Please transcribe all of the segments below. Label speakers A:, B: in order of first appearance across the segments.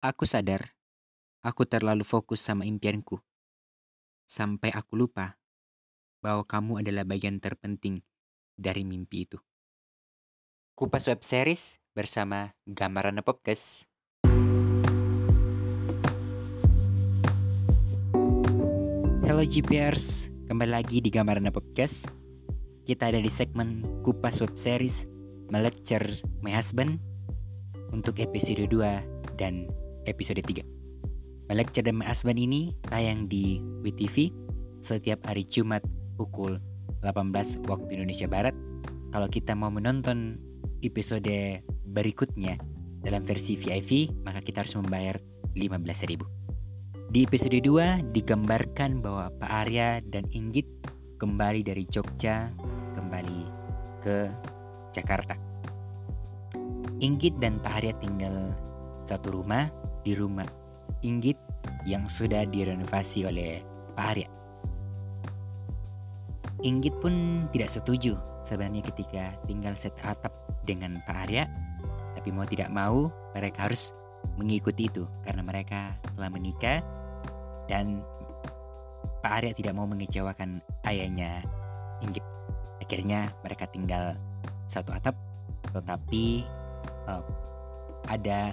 A: Aku sadar, aku terlalu fokus sama impianku. Sampai aku lupa bahwa kamu adalah bagian terpenting dari mimpi itu. Kupas web series bersama Gambaran Podcast. Halo GPers, kembali lagi di Gambaran Podcast. Kita ada di segmen Kupas Web Series Melecture My Husband untuk episode 2 dan episode 3. Melecture dan My Husband ini tayang di WTV setiap hari Jumat pukul 18 waktu Indonesia Barat. Kalau kita mau menonton episode berikutnya dalam versi VIP, maka kita harus membayar 15.000. Di episode 2 digambarkan bahwa Pak Arya dan Inggit kembali dari Jogja kembali ke Jakarta. Inggit dan Pak Arya tinggal satu rumah di rumah Inggit yang sudah direnovasi oleh Pak Arya. Inggit pun tidak setuju sebenarnya ketika tinggal atap dengan Pak Arya, tapi mau tidak mau mereka harus mengikuti itu karena mereka telah menikah dan Pak Arya tidak mau mengecewakan ayahnya Inggit. Akhirnya mereka tinggal satu atap, tetapi uh, ada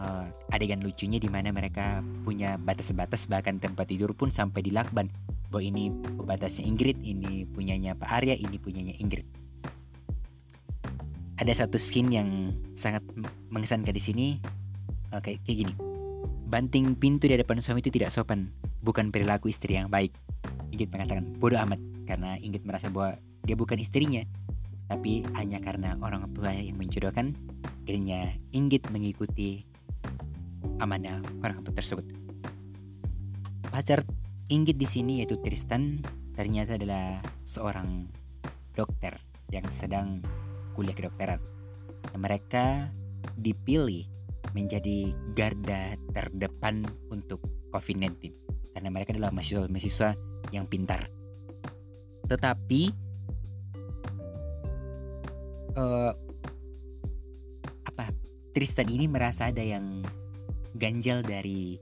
A: uh, adegan lucunya di mana mereka punya batas-batas bahkan tempat tidur pun sampai dilakban bahwa ini batasnya Ingrid, ini punyanya Pak Arya, ini punyanya Ingrid. Ada satu skin yang sangat mengesankan di sini, uh, kayak kayak gini. Banting pintu di depan suami itu tidak sopan, bukan perilaku istri yang baik. Inggit mengatakan bodoh amat. Karena Inggit merasa bahwa dia bukan istrinya, tapi hanya karena orang tua yang menjodohkan, akhirnya Inggit mengikuti amanah orang tua tersebut. Pacar Inggit di sini yaitu Tristan ternyata adalah seorang dokter yang sedang kuliah kedokteran. Mereka dipilih menjadi garda terdepan untuk COVID-19 karena mereka adalah mahasiswa-mahasiswa yang pintar. Tetapi uh, apa Tristan ini merasa ada yang ganjal dari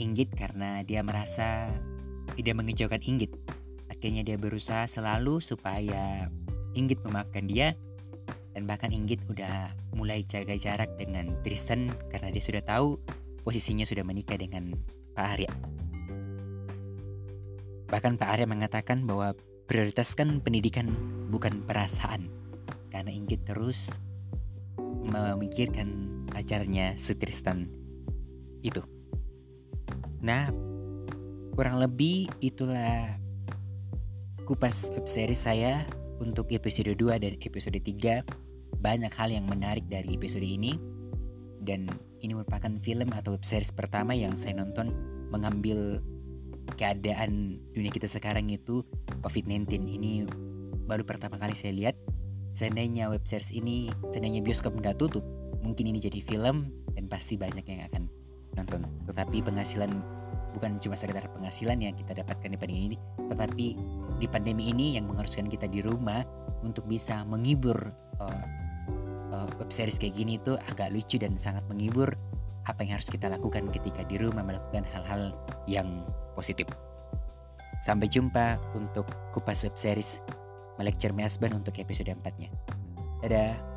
A: Inggit karena dia merasa tidak mengejauhkan Inggit. Akhirnya dia berusaha selalu supaya Inggit memaafkan dia dan bahkan Inggit udah mulai jaga jarak dengan Tristan karena dia sudah tahu posisinya sudah menikah dengan Pak Arya. Bahkan Pak Arya mengatakan bahwa prioritaskan pendidikan bukan perasaan karena Inggit terus memikirkan pacarnya si Tristan itu. Nah, kurang lebih itulah kupas web series saya untuk episode 2 dan episode 3 banyak hal yang menarik dari episode ini. Dan ini merupakan film atau web series pertama yang saya nonton mengambil keadaan dunia kita sekarang itu COVID-19 ini baru pertama kali saya lihat. Seandainya web series ini seandainya bioskop nggak tutup mungkin ini jadi film dan pasti banyak yang akan nonton tetapi penghasilan bukan cuma sekedar penghasilan yang kita dapatkan di pandemi ini tetapi di pandemi ini yang mengharuskan kita di rumah untuk bisa menghibur uh, uh, web series kayak gini tuh agak lucu dan sangat menghibur apa yang harus kita lakukan ketika di rumah melakukan hal-hal yang positif. Sampai jumpa untuk kupas web series My Husband untuk episode 4-nya. Dadah.